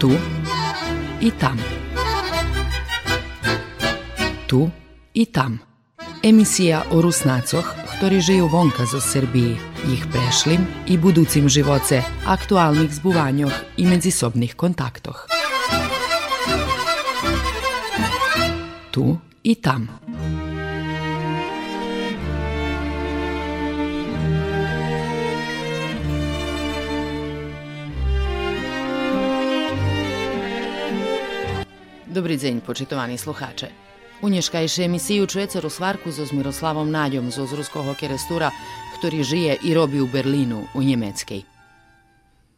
Tu i tam. Tu i tam. Emisija o Rusnacoch, ktorí žijú vonka zo Srbiji, ich prešlim i buducim živoce, aktualnih zbuvanjoh i međusobnih kontaktoh. Tu i tam. Dobry dzień, poczytowani słuchacze. Uniejszkajszy emisiju Čveceru Svarku zo s Miroslavom Naďom zo z ruského kerestura, ktorý žije i robi u Berlinu, u Njemeckiej.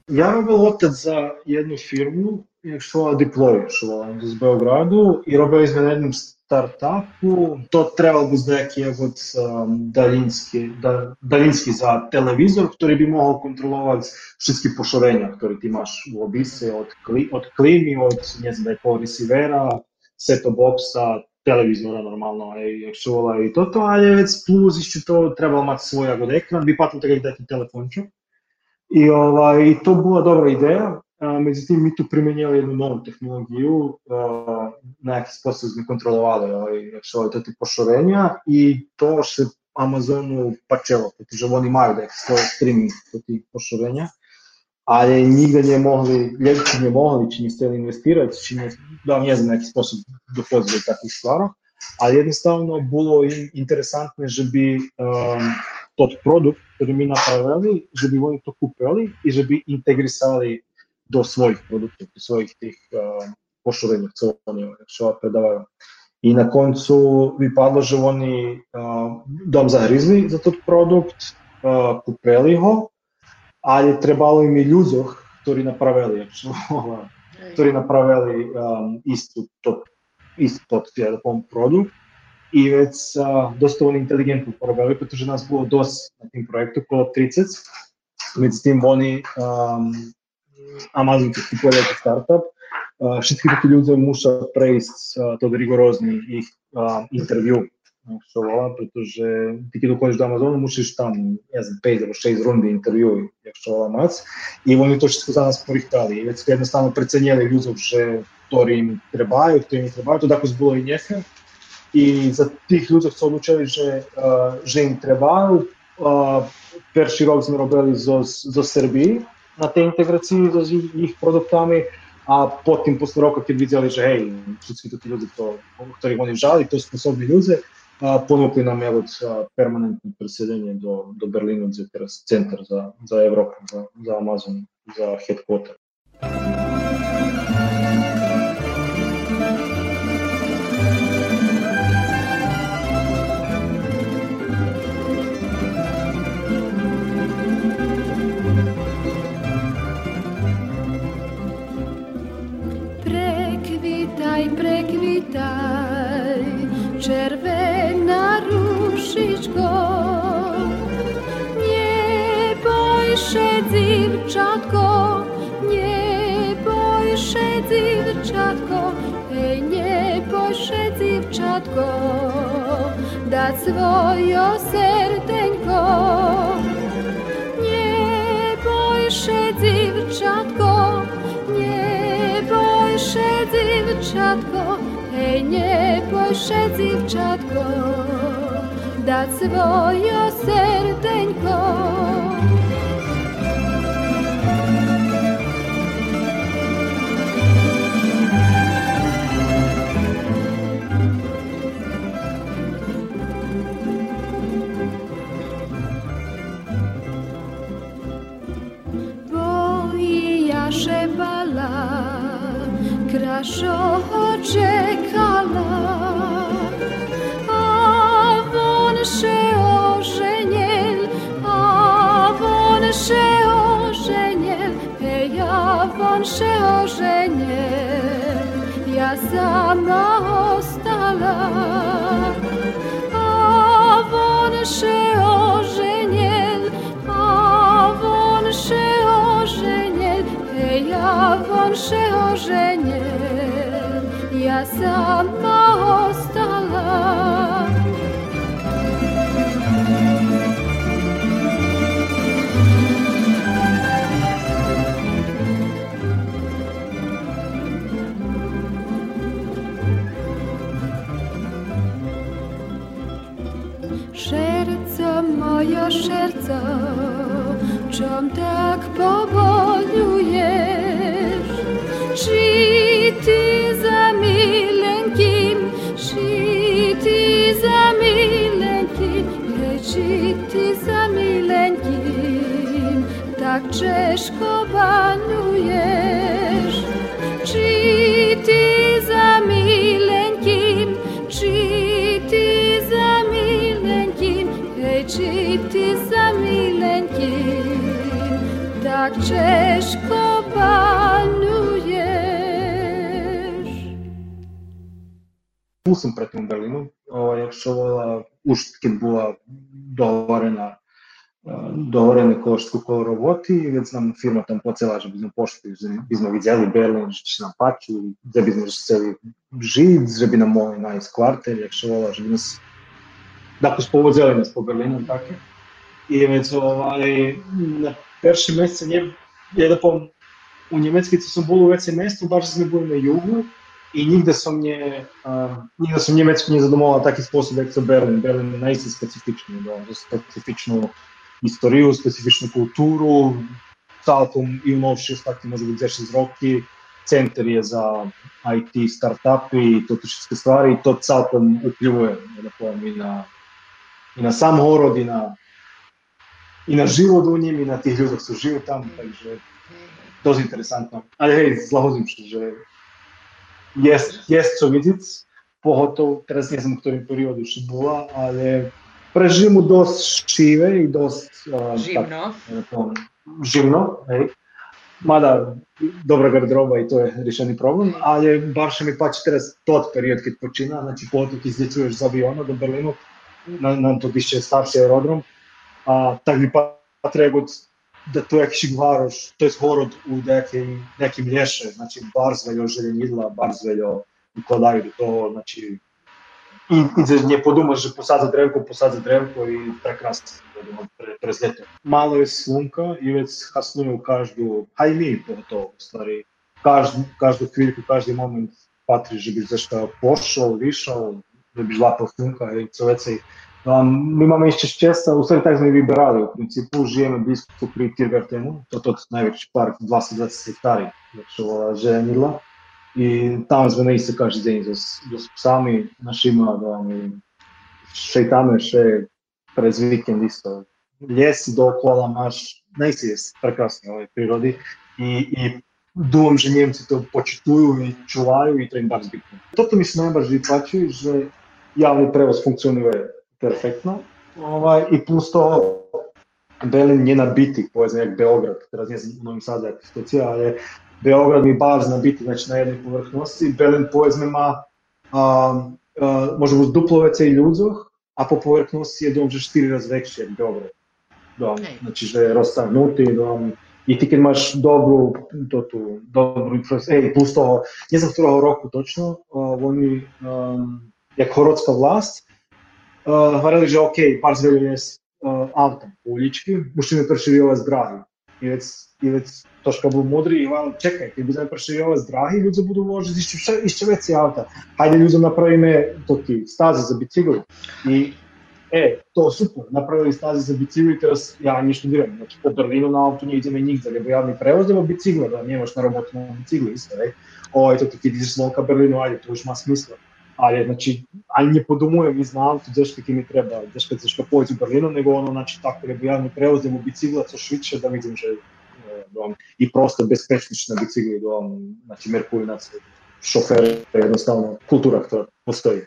Ja robil otec za jednu firmu, šla Deploy, šla z Beogradu i na jednom startupu, to trebalo bi neki od um, daljinski, da, daljinski za televizor, który bi mogao kontrolovati všetky pošorenja, które ti imaš u obise, od, kli, od klimi, od, ne znam da set-top boxa, televizora normalno je čuvala i to to, ali već plus išću to trebalo imati svoj god ekran, bi patilo tako dati telefonču. I, ovaj, I to bila dobra ideja, a, međutim mi tu primenjali jednu novu tehnologiju, a, na neki sposob smo kontrolovali ovaj, ovaj, to ti pošorenja i to se Amazonu pačelo, protože oni imaju neki svoj streaming tih pošorenja ali nigde nije mogli, ljevici nije mogli, či niste investirati, či ne, da ne znam neki sposob dohoditi do takvih stvari, ali jednostavno bilo interesantno, že bi um, tot produkt, koji mi napravili, že bi oni to kupili i že bi integrisali do svojih produkta, do svojih tih um, pošorenih, co oni što predavaju. I na koncu bi padlo, že oni uh, dom zahrizli za tot produkt, uh, kupili ho, ali trebalo im i ľuďoch, ktorí napravili, ktorí napravili um, istú to, istý pod produkt i već uh, dosta oni inteligentno porobili, protože nas bilo dosta na tim projektu, okolo 30. Međutim, oni um, Amazon kupuje neki startup, uh, všetky ti ljudi muša prejsť uh, tog rigorozni ich uh, intervju šovala, pretože ty keď dochodíš do Amazonu, musíš tam, ja znam, 5 alebo 6 rundy intervju, jak šovala mac, i oni to všetko za nás porihtali. Već jednostavno precenjeli ľudov, že ktorí im trebaju, ktorí im trebaju, to tako bilo i njehe. I za tih ľudov su odlučili, že, uh, že im trebaju. Uh, perši rok sme robili zo, zo Srbiji na tej integraciji so ich produktami, a potom posle roka kad vidjeli, že hej, všetci to ti ljudi, to, ktorých oni žali, to sposobni ljudi, ponukli nam evo permanentno preseljenje do, do Berlina, gdje je centar za, za Evropu, za, za Amazon, za headquarter. Prekvitaj, czerwena różyczko. Nie boj się, dziewczatko, nie boj się, dziewczatko, hej, nie boj się, dziewczatko, dać swoje serdeńko. Nie boj się, dziewczatko, nie boj się, dziewczatko, Hej, nie boj się, dziewczatko, dać swoje serdeńko. Bo i ja się bala, ciężko banuješ. Бул сум пред у Берлину, ова, што ова ушт ке була договорена договорена колошко кој работи и веќе знам фирма там поцела што бизме пошли, би сме видели Берлин, што ќе нам пачу, за бизме цели жит, за би нам мој најс квартер, јак што ова, што би нас да посповодзели нас по Берлину, така. И веќе овај на перши месец не ја да пом у немецките сум бил веќе место, баш сме били на југу и нигде сум не а, нигде сум немецки не задумала таки способ како со Берлин. Берлин е наистина специфично, да, специфично исторiju, специфичну културу, цалком и новши такви може би 10 роки, центар е за IT стартапи и тотушевски ствари и то цалком упливuje да повем и на и на и на живот у ним и на тих луѓе што живеат таму, takže доста интересантно. Але хеј, злагозим што же јест јест со видиц, поготово teraz не знам кој период уште була, але преживу доста шиве и доста Живно. Так, живно, еј. Мада добра гардероба и тоа е решени проблем, але барше ми паче терес тот период кога почина, значи потоа ќе излетуваш за авиона до Берлину на на тој дише старши аеродром, а так ми патрегот да тоа ќе говориш, тој хород у деки неки млеше, значи барз велјо желенидла, барз велјо укладају до тоа, значи и, и за не подумаш да посади древко, посади древко и прекрасно през лето. Мало е слунка и веќе хаснуме кажду, хај ми поготово, ствари, кажду, кажду хвилку, кажди момент патри, že bi зашто пошол, вишол, да би лапал слунка и це веќе ми имаме изчесчеса, усвари так сме вибирали, у принципу живееме близко при Тиргартену, тоа тот највеќе парк 220 хектари, што Женила. И там сме наистина каждый день за, за псами, наши има да ми шейтаме ше през викенд исто. Лес и доокола маш, наистина е прекрасни овој природи и, и думам, že Njemci to počituju i čuvaju i to im baš bitno. Toto mi se najbaš płaci, że javni prevoz funkcionuje perfektno. Ovaj, i plus to Berlin nie nabiti, powiedzmy jak Beograd, teraz nie znam u Novim Sadu jak situacija, ale Beograd mi baš nabiti znači, na jednoj povrchnosti, Berlin powiedzmy ma a, a, może być duplo więcej ludzi, a po povrchnosti je dom že štiri razy veći jak Beograd. Dom, znači že je rozstavnuti dom, i ti kad imaš dobru, to tu, dobru infrastrukturu, ej, plus toho, ne znam ktorého roku točno, uh, oni, um, jak horodska vlast, uh, говорили, že OK, par zveljuje uh, autom ulički, musimy prešivjovati zdravi. I već, i već troška budu mudri i vam, čekaj, ti budeme prešivjovati zdravi, ljudi budu uložiti išće, išće veći auta. Hajde ljudom napravime to ti staze za bicikli. I e, to super, napravili staze za bicikli, teraz ja не studiram, znači po Berlinu na auto не ideme nigde, lebo javni prevoz, lebo bicikla, da nemaš na robotu na bicikli isto, ej. Oj, to ti kad ideš ka Berlinu, ajde, to už ima smisla. Ali, znači, ani не подумуjem и знам tu зашто ќе ми треба, зашто зашто појдеш у Берлину, него оно, значи, така, лebo јавни превоз, лebo бицикла со швидше да видим, že дом, и просто безпечнична бицикли дом, значи, Меркуринаци, шофер, jednostavno, kultura ktorá postoji.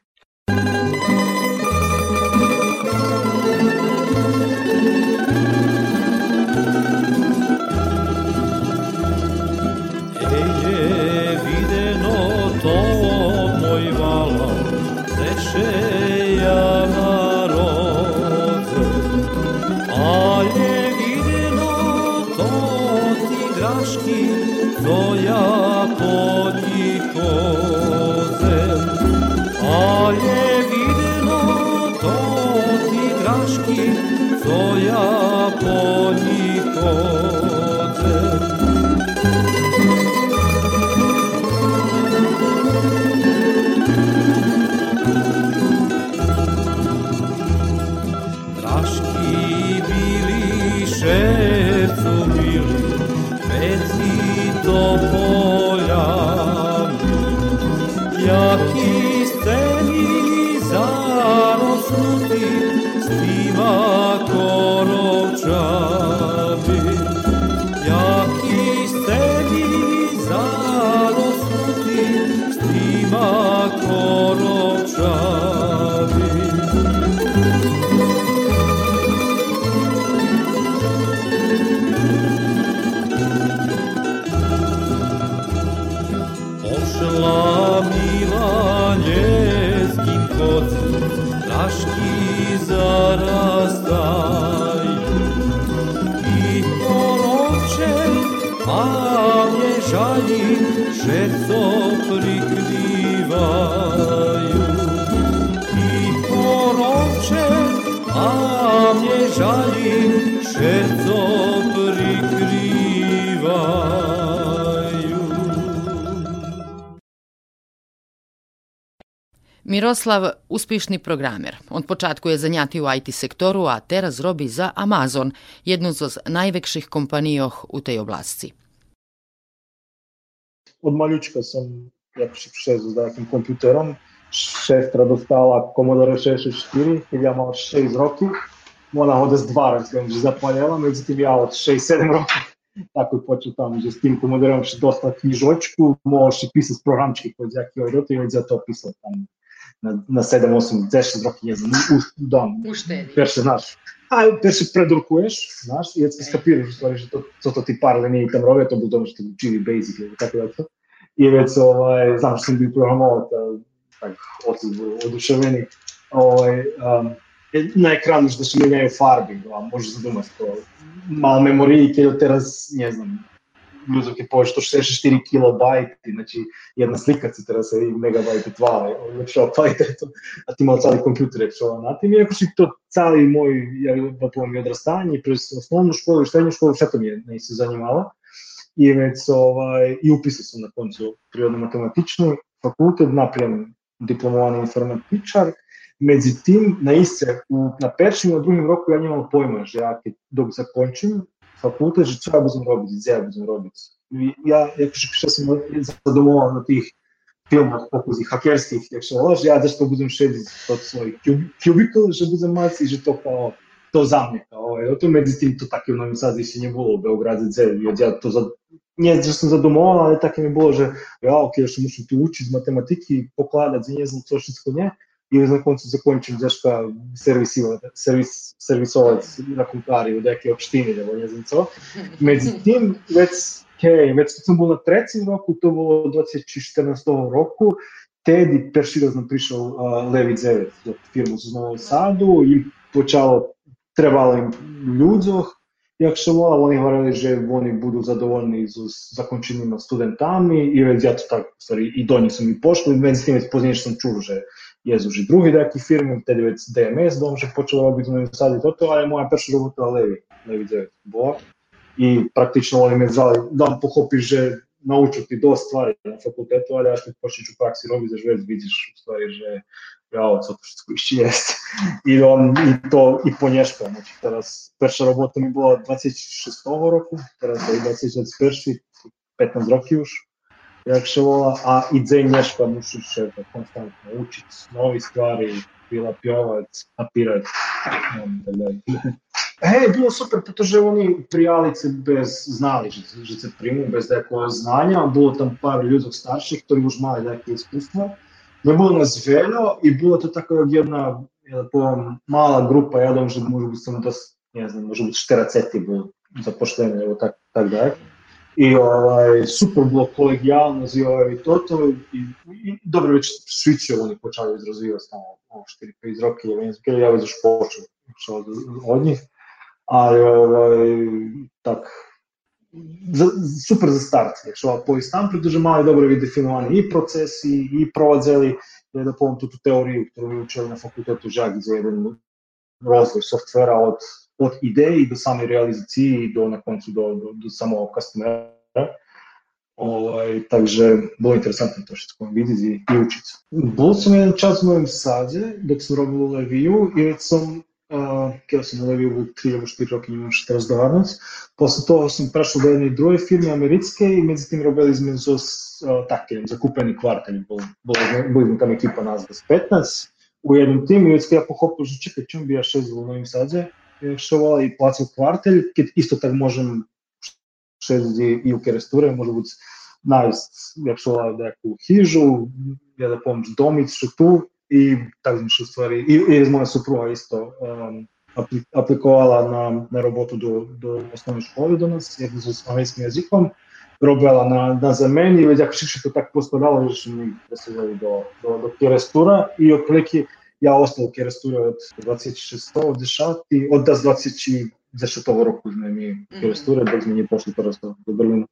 Miroslav, uspešni programer. Od počátku je zanjati u IT sektoru, a teraz robi za Amazon, jednu z najvekših kompanijoh u tej oblasti. Od maljučka sam, ja prišel z takim kompjuterom, šestra dostala Commodore 64, kad ja imao 6 rokov, ona od s dva razgledam, že zapaljala, međutim ja od 6-7 rokov tako je počeo tamo, že s tim Commodoreom še dosta knjižočku, možeš pisati programčki koji je jaký od i za to pisao tamo na, na 7, 8, 10 roki, не знам, у, дом. Уштеди. Перше, знаеш, а перше предрукуваш, знаеш, и јас скапираш, ствари, што тоа ти пар да не и там робе, тоа бил што учили basic или така да И веќе овај, знам што сум бил програмоват, так, отец бил одушевени, овај, на екрану што се менјају фарби, а може за дума што мал мемории, ќе тераз, не знам, е повече 64 килобайти, значи една слика си треба се мегабайти това е, лепшо квалитето, а ти мал цали компјутер е што на тим, иако си то цали мој, ја во тоа ми одрастање, през основну школу и средњу школу, сето ми е, не се занимава, и веќе овај, и уписал сум на концу природно-математични факултет, напрем дипломовани информатичар, Меđutim, на исте, на першим и на другим року ја немам појма, že ја док закончим, fakultet, že čo ja budem robiť, kde ja budem robiť. Ja, akože što sam zadovoljan na tih filmах pokuzi hakerskih, jak se že ja zašto budem šediti od svoj cubicle, že budem mať i že to kao to za mne, kao, je, to medzi tým to také v Novom Sadu ešte nebolo, v Beograde Z, ja to za, nie, že som zadomoval, ale také mi bolo, že ja, ok, još musím tu učiť z matematiky, pokladať, nie znam to všetko nie, i na koncu zakončim zaška servis, servisovać rachunkari u neke opštini, nebo ne znam co. Međutim, već, okay, već kad sam byl na trećem roku, to bilo 2014 roku, Tedi перширазно пришел uh, Levi Zevet do firmu z Нового Саду и почало trebalo im ľudzoch, jak se volá, oni hovorili, že oni budú zadovoljni so zakončenými studentami i već ja to tak, stvari, i do njih su mi pošli, medzi tim poznije sam čuo, že Jezu že drugi taký firmy, vtedy vec DMS dom, že počal robiť v sade toto, ale moja prvá robota Levi, Levi 9 bola. I praktično oni me vzali, da pochopiš, že nauču ti dosta stvari na fakultetu, ali až keď počneš u praksi robiť, že već vidiš u stvari, že ja, co to všetko ešte jest. I, on, I to i ponieška. Znači, teraz prva robota mi bola 26. roku, teraz je 21. 15 roky už jak se volá, a i dzenješka musíš se to konstantno učit novi stvari, bila pjovať, napirať, tak dalje. Hej, bilo super, protože oni prijali bez, znali, že, že se primu bez nekog znanja, bilo tam par ljudi starših, ktorí už mali neke iskustva. Bilo nas veljo i bilo to tako jedna, jedna mala grupa, ja že može biti samo dosta, ne znam, može biti 40 bilo zapošljene, evo tak, tak dalje. I ovaj, super bilo kolegijalno za ovaj, toto i, i dobro već svi će oni počali izrazivati tamo ovo 4-5 roke, ja, ja već još počeo od, od njih, ali ovaj, tak, za, super za start, jer što po istam mali dobro vi definovani i procesi i provadzeli, je da povom tu, teoriju, koju učili na fakultetu Žak za jedan rozvoj softvera od od ideji do same realizacije i do na koncu do, do, do samog customera. Ovaj, takže bilo interesantno to što sam vidjeti i učiti. Bol sam jedan čas u Novom Sadě, dok sam robil u Leviju i već sam Uh, kada sam u Leviju bol 3 ili 4 roky, nemam šta razgovarnať. Posle toho sam prešao do jednej druge firme americké i medzi tým robili so uh, také zakúpený kvartal. Bol, bol, boli sme tam ekipa nás 15 u jednom týmu i već ja pochopil, že čekaj, čemu bi ja šezil u Novim Sadě, шувала и плацал квартал, keď isto tak môžem šezdi i u Keresture, može biti najst, ja šovala neku hižu, ja da pomoć domić, što tu, i tako znači stvari, i, i moja supruga isto um, aplikovala na, na robotu do, do osnovne škole do nas, jer s slovenskim jezikom, robila na, na zameni i već ako še to tako postavljalo, že mi preselili do, do, do Kerestura i otprilike ja ostao u Kerasturi od 26 dešati, od das 20 10 roku sme mi Keresture, dok sme nepošli prosto do Berlina.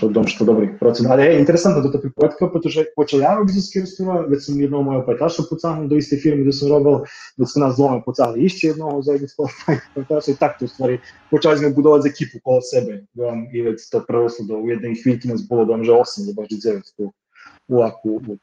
to dom što dobrih procena. Ali je interesantna ta pripovedka, protože počela bizniski restoran, već sam jednom moja pajtaša pucahnuo do iste firme gde sam robil, već smo nas dvome pucali išće jednog zajedničkog pajtaša i tako to u stvari počeli smo budovati za ekipu kolo sebe. Um, I već to preroslo do u jednej chvíľky nas bolo da že 8 ili baš 9 tu u, u, u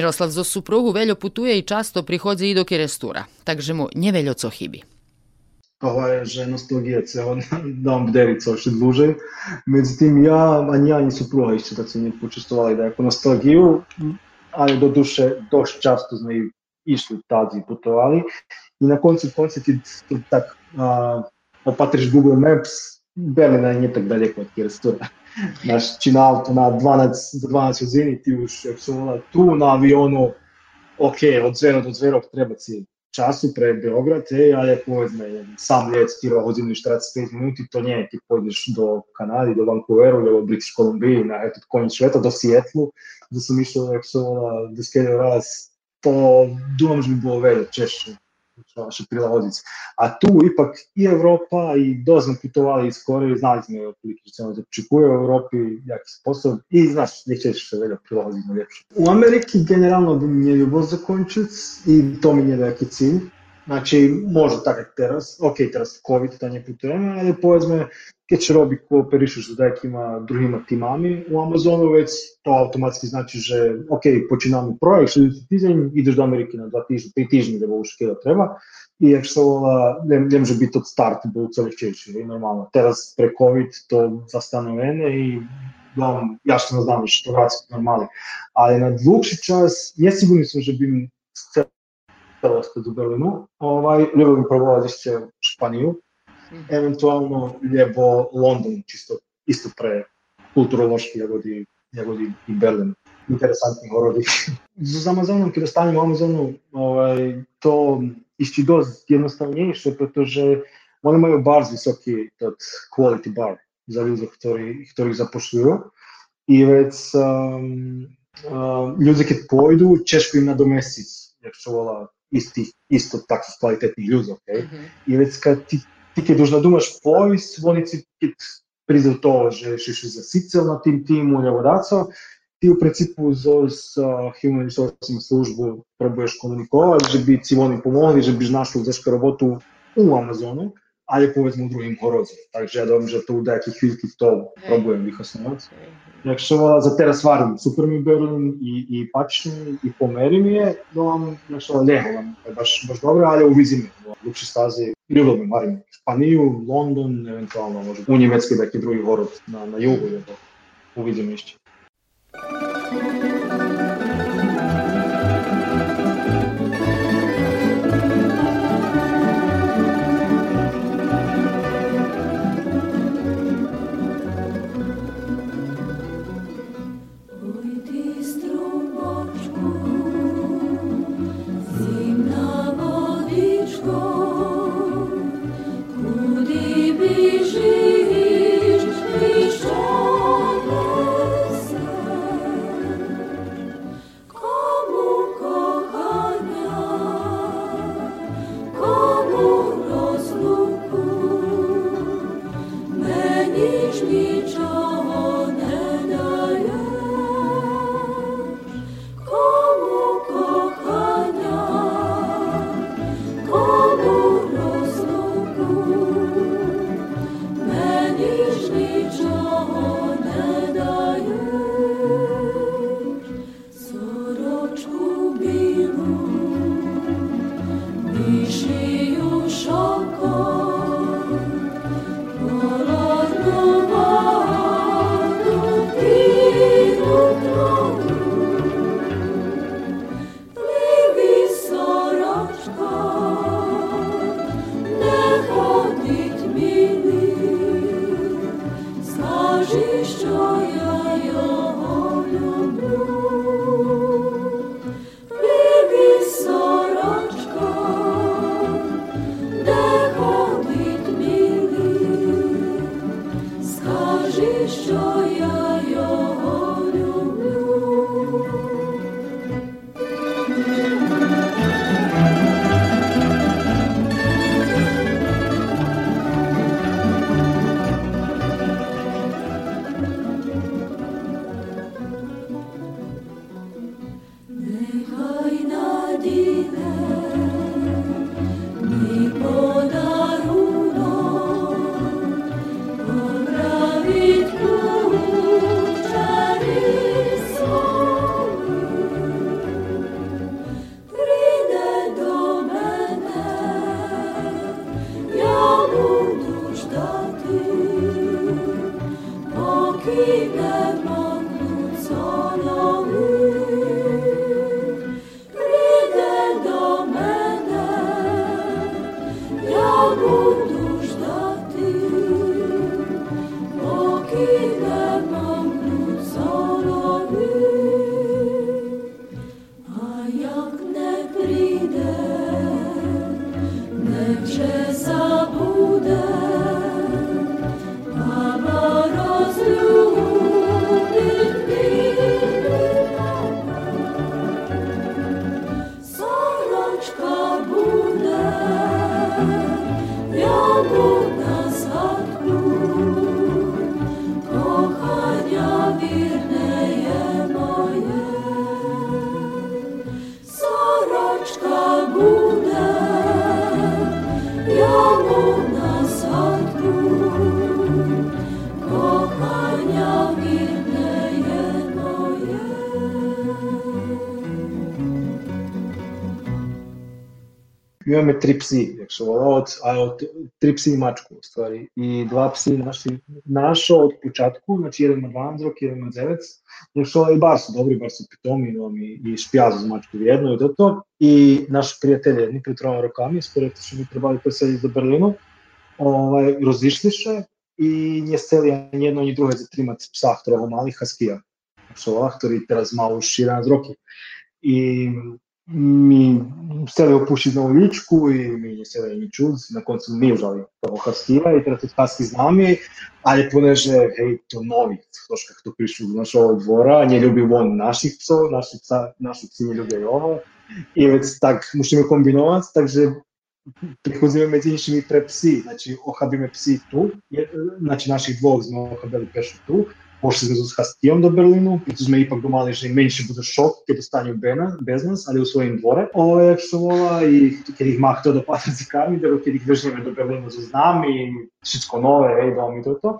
Miroslav zo suprugu Veljo putuje i často prihodzi i do Kirestura, takže mu nie Veljo co. Ова е že носталгија цела дам бдерица още дłużej. Međutim, ja, ani ja ni supruga jeszcze tacy nie počustovali da jako nostalgiju, ali do duše dość často i išli tazi putovali. I na koncu konca ti tak a, opatriš Google Maps, Berlina nije tak daleko od Kirestura. Znaš, či na na 12, za 12 uzini ti už, ona tu na avionu, ok, od Zvera do Zverog treba si času pre Beograd, e, ali je povedzme sam let ti hodinu i 45 minuti, to nije, ti pojdeš do Kanadi, do Vancouveru, do British Columbia, na eto konec sveta, do Sijetlu, da sam išao, ona, da skedio raz, думам, že bi bilo velje češće naše prilagodice. A tu ipak i Evropa i dozno putovali iz Koreje, znali smo otprilike što ono očekuje u Evropi, jaki sposob i znaš, neće se velja prilagoditi ljepše. U Ameriki generalno bi mi je ljubav za i to mi je veliki cilj. Znači, možda tako teraz, ok, teraz COVID, to не путуваме, ali povedzme, keď robi kooperišeš s nekima drugima timami u Amazonu, već to automatski znači, že ok, počinamo projekt, sljedeći tižanj, ideš do Amerike na dva tižnja, tri tižnja da boš kada treba, i jak se ova, ne, ne može biti od starta, bo celih češi, i normalno. Teraz pre COVID to zastanovene i uglavnom, ja što ne znam što raditi normali. Ali na dlugši čas, nije sigurno sam, že bi mi celosti do Berlinu, ovaj, ljubio bi probao da u Španiju, eventualno lebo London, čisto isto pre kulturološki jagodi, jagodi i Berlin. Interesantni horori. Z Amazonom, kada stanemo u Amazonu, ovaj, to išći dost jednostavnejše, pretože oni majú bar visoki tot quality bar za ľudí, ktorí, ktorých zapošľujú. I već um, um, ljudi kad pojdu, češko im nadomestiť, jak volá, istih, isto takvih kvalitetnih ljudi, okay? Mm -hmm. I već kad ti ti keď už nadúmaš pojsť, oni si keď призив того, že ще засицел на тим тиму, nego daco, ti u principu s Human Resources službu probuješ komunikovati, že bi ti oni pomogli, že biš našli deška robotu u Ali povedzmo u drugim городах. Takže ja dom, že to u деяких хвильки то пробуем їх основати. Якщо за teraz varim super mi Berlin i, i pačni i po meri mi je, da vam nešto lego, baš, baš dobro, ali u vizimi, u ljubši stazi, ljubilo mi varim Španiju, London, eventualno možda u Njemecki neki drugi город na, na jugu, je to. U vizimi išće. Три пси, якщо од, а од три пси и мачку, ствари. И два пси наши, нашо од початку, значи еден има 12 рок, еден има 9, якщо и бар су добри, бар су питоми, но ми и шпијазо за мачку едно и дото. И наши пријатели, едни при трома роками, според што ми требали преседи за Берлину, ovaj, и ние сели ни едно ни друге за тримат пса, второго мали хаскија. Што ова, втори тераз малу ширан роки. И ми се ве опуши на уличку и ми се ве ни чуз, на концу не жали тоа хастира и трето таски знаме, али понеже е то нови, тош както пришол до нашого двора, не люби он наших псов, наши пса, наши пси не любят его, и веќе так мушиме комбинуват, так же приходиме меѓу препси, значи охабиме пси ту, значи наших двох сме охабили пешо ту, пошли сме со хастијом до Берлину, и идувме ипак што малиш менше буде шок, ќе достане бена, без нас, али у својим дворе. Ова е што ова и ќе ги махто да патат за камни, да ќе ги вежеме до Берлину за да знам и всичко нове, е, да ми тото.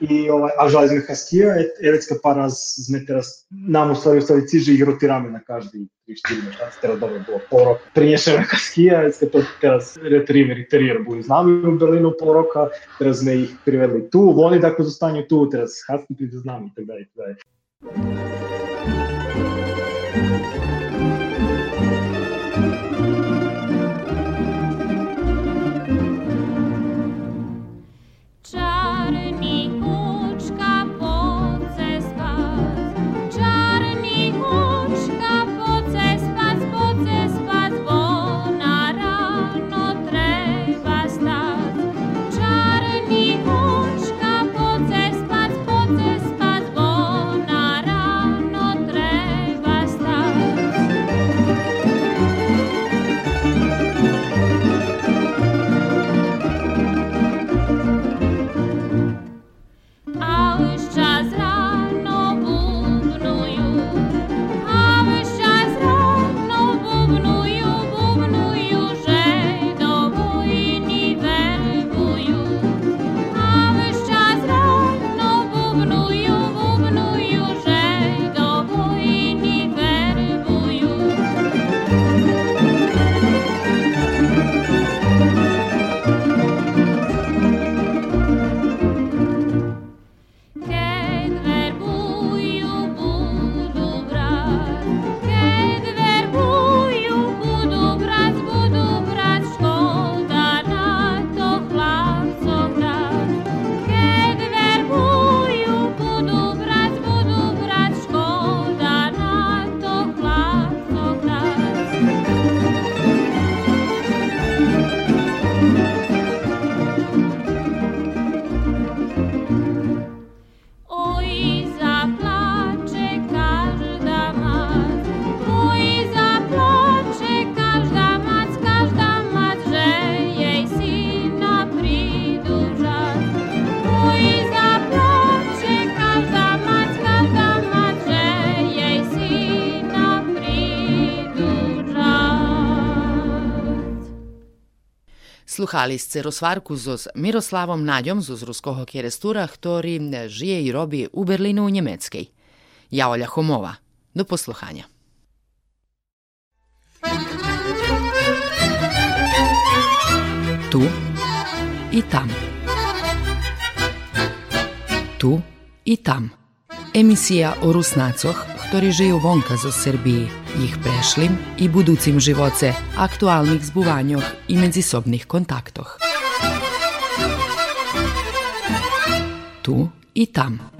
I ovaj, a žali sme Haskija, Evecka para sme teraz, nam u stvari, u stvari ciže ih rotirame na každi 3-4 meštaci, teraz dobro bilo pol roka. Prinješena Haskija, Evecka to teraz retriver i terijer boli z nami u Berlinu pol roka, teraz sme ih privedli tu, oni dakle zostanju tu, teraz Haski pride nami, tako dalje, tako dalje. Sluhali ste rozvarku so s Miroslavom zo z ruského kjerestura, ktorý žije i robi u Berlinu u Njemeckiej. Ja Olja Homova. Do posluhanja. Tu i tam. Tu i tam. Emisija o Rusnacoh, ktorí žijú vonka zo Srbiji, ich prešlim i buducim živoce, aktualnih zbuvanjoh i međusobnih kontaktoh. Tu i tam.